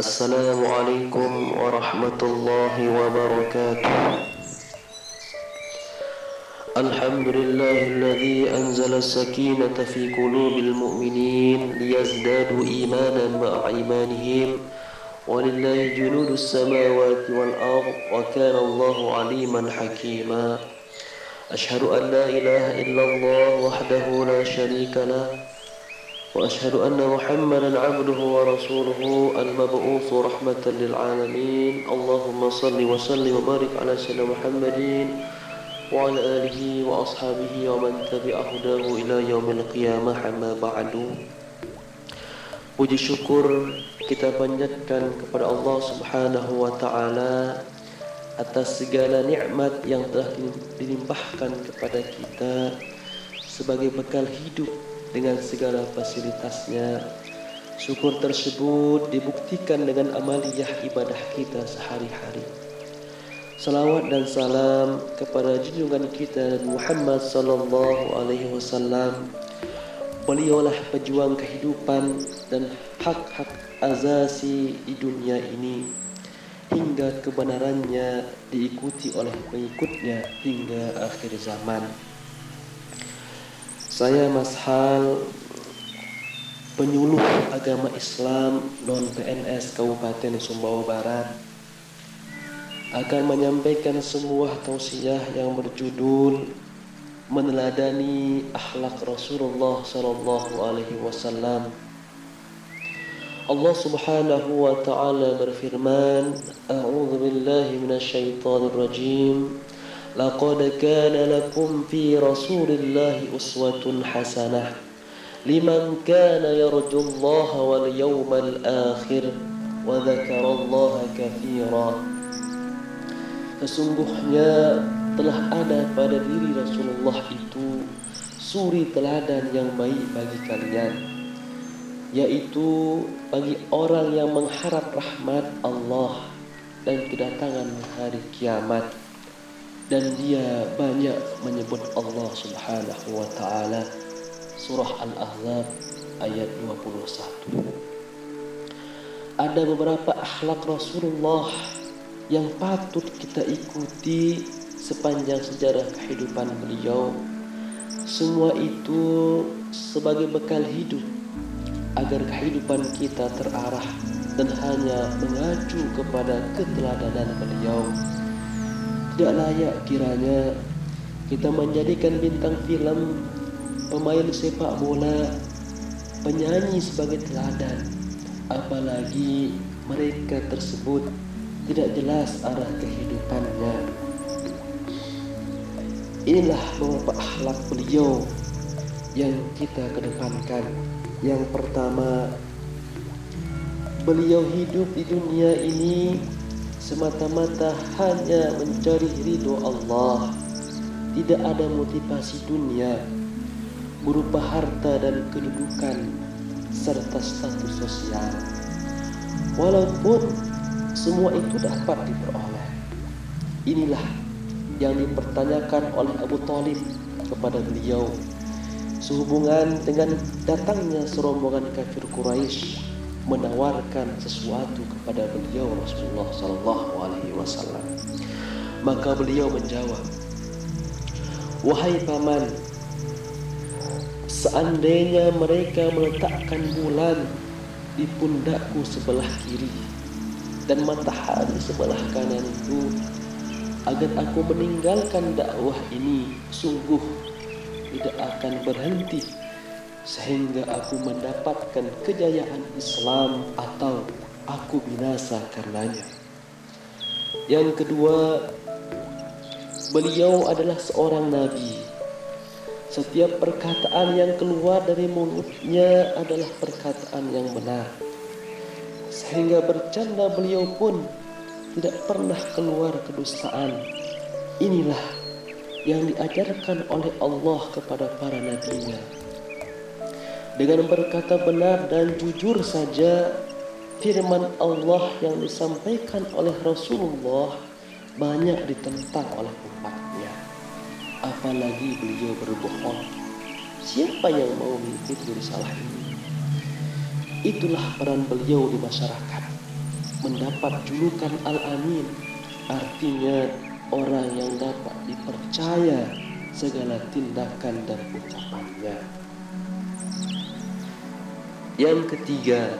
السلام عليكم ورحمة الله وبركاته. الحمد لله الذي أنزل السكينة في قلوب المؤمنين ليزدادوا إيمانا مع إيمانهم ولله جنود السماوات والأرض وكان الله عليما حكيما. أشهد أن لا إله إلا الله وحده لا شريك له وأشهد أن محمدا عبده ورسوله المبعوث رحمة للعالمين اللهم صل وسلم وبارك على سيدنا محمد وعلى آله وأصحابه ومن تبع هداه إلى يوم القيامة أما بعد Puji syukur kita panjatkan kepada Allah Subhanahu wa taala atas segala nikmat yang telah dilimpahkan kepada kita sebagai bekal hidup dengan segala fasilitasnya. Syukur tersebut dibuktikan dengan amaliyah ibadah kita sehari-hari. Salawat dan salam kepada junjungan kita Muhammad sallallahu alaihi wasallam. Beliaulah pejuang kehidupan dan hak-hak azasi di dunia ini hingga kebenarannya diikuti oleh pengikutnya hingga akhir zaman. Saya Mas Hal penyuluh agama Islam non PNS Kabupaten Sumbawa Barat akan menyampaikan sebuah tausiah yang berjudul meneladani akhlak Rasulullah sallallahu alaihi wasallam. Allah Subhanahu wa taala berfirman, A'udzu billahi minasyaitonir rajim. لقد كان لكم في رسول الله أسوة حسنة لمن كان يرجو الله واليوم الآخر وذكر الله كثيرا Sesungguhnya telah ada pada diri Rasulullah itu suri teladan yang baik bagi kalian yaitu bagi orang yang mengharap rahmat Allah dan kedatangan hari kiamat Dan dia banyak menyebut Allah Subhanahu wa taala. Surah Al-Ahzab ayat 21 ada beberapa akhlak Rasulullah yang patut kita ikuti sepanjang sejarah kehidupan beliau. Semua itu sebagai bekal hidup agar kehidupan kita terarah dan hanya mengacu kepada keteladanan beliau tidak layak kiranya kita menjadikan bintang film, pemain sepak bola, penyanyi sebagai teladan. Apalagi mereka tersebut tidak jelas arah kehidupannya. Inilah beberapa akhlak beliau yang kita kedepankan. Yang pertama, beliau hidup di dunia ini semata-mata hanya mencari ridho Allah. Tidak ada motivasi dunia berupa harta dan kedudukan serta status sosial. Walaupun semua itu dapat diperoleh inilah yang dipertanyakan oleh Abu Talib kepada beliau. Sehubungan dengan datangnya serombongan kafir Quraisy menawarkan sesuatu kepada beliau Rasulullah Sallallahu Alaihi Wasallam. Maka beliau menjawab, wahai paman, seandainya mereka meletakkan bulan di pundakku sebelah kiri dan matahari sebelah kananku agar aku meninggalkan dakwah ini sungguh tidak akan berhenti sehingga aku mendapatkan kejayaan Islam atau aku binasa karenanya. Yang kedua, beliau adalah seorang nabi. Setiap perkataan yang keluar dari mulutnya adalah perkataan yang benar. Sehingga bercanda beliau pun tidak pernah keluar kedustaan. Inilah yang diajarkan oleh Allah kepada para nabinya. Dengan berkata benar dan jujur saja, firman Allah yang disampaikan oleh Rasulullah banyak ditentang oleh umatnya. Apalagi beliau berbohong. Siapa yang mau mengikuti risalah ini? Itulah peran beliau di masyarakat mendapat julukan Al-Amin artinya orang yang dapat dipercaya segala tindakan dan ucapannya. Yang ketiga,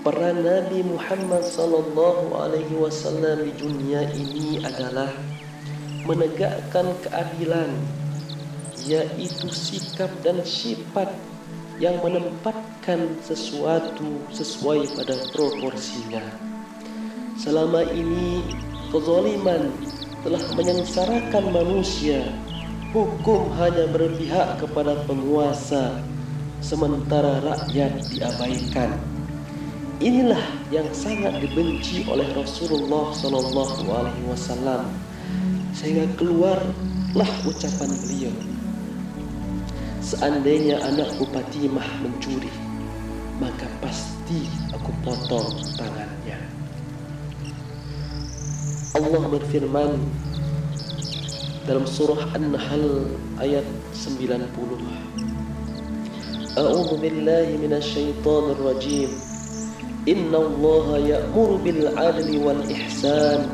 peran Nabi Muhammad sallallahu alaihi wasallam di dunia ini adalah menegakkan keadilan yaitu sikap dan sifat yang menempatkan sesuatu sesuai pada proporsinya. Selama ini kezaliman telah menyengsarakan manusia. Hukum hanya berpihak kepada penguasa sementara rakyat diabaikan. Inilah yang sangat dibenci oleh Rasulullah Sallallahu Alaihi Wasallam sehingga keluarlah ucapan beliau Seandainya anakku Fatimah mencuri, maka pasti aku potong tangannya. Allah berfirman dalam surah An-Nahl ayat 90. Allah ya'muru bil 'adli wal ihsan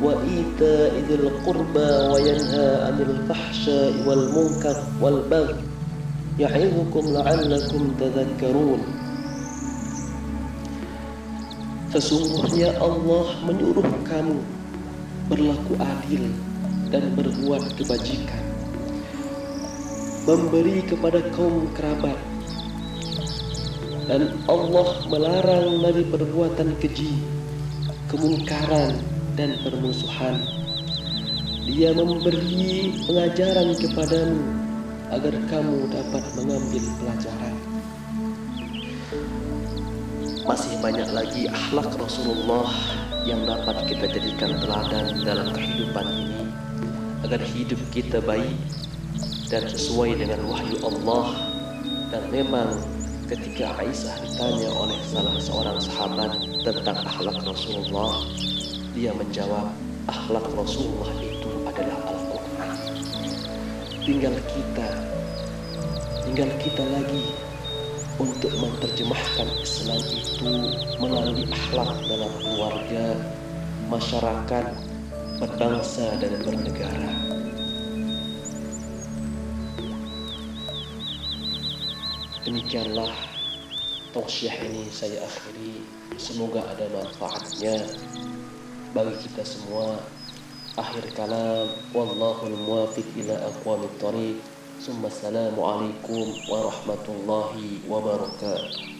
wa ita'i dzil qurba wa yanha 'anil fahsya'i wal munkar wal baghi ya'idukum la'allakum tadhakkarun Sesungguhnya Allah menyuruh kamu berlaku adil dan berbuat kebajikan memberi kepada kaum kerabat dan Allah melarang dari perbuatan keji kemungkaran dan permusuhan dia memberi pengajaran kepadamu agar kamu dapat mengambil pelajaran. Masih banyak lagi akhlak Rasulullah yang dapat kita jadikan teladan dalam kehidupan ini agar hidup kita baik dan sesuai dengan wahyu Allah dan memang ketika Aisyah ditanya oleh salah seorang sahabat tentang akhlak Rasulullah dia menjawab akhlak Rasulullah itu adalah tinggal kita tinggal kita lagi untuk menerjemahkan Islam itu melalui akhlak dalam keluarga, masyarakat, berbangsa dan bernegara. Demikianlah tausiah ini saya akhiri. Semoga ada manfaatnya bagi kita semua. Akhir kalam wallahul muwafiq ila aqwamit thariq summa assalamu alaikum warahmatullahi wabarakatuh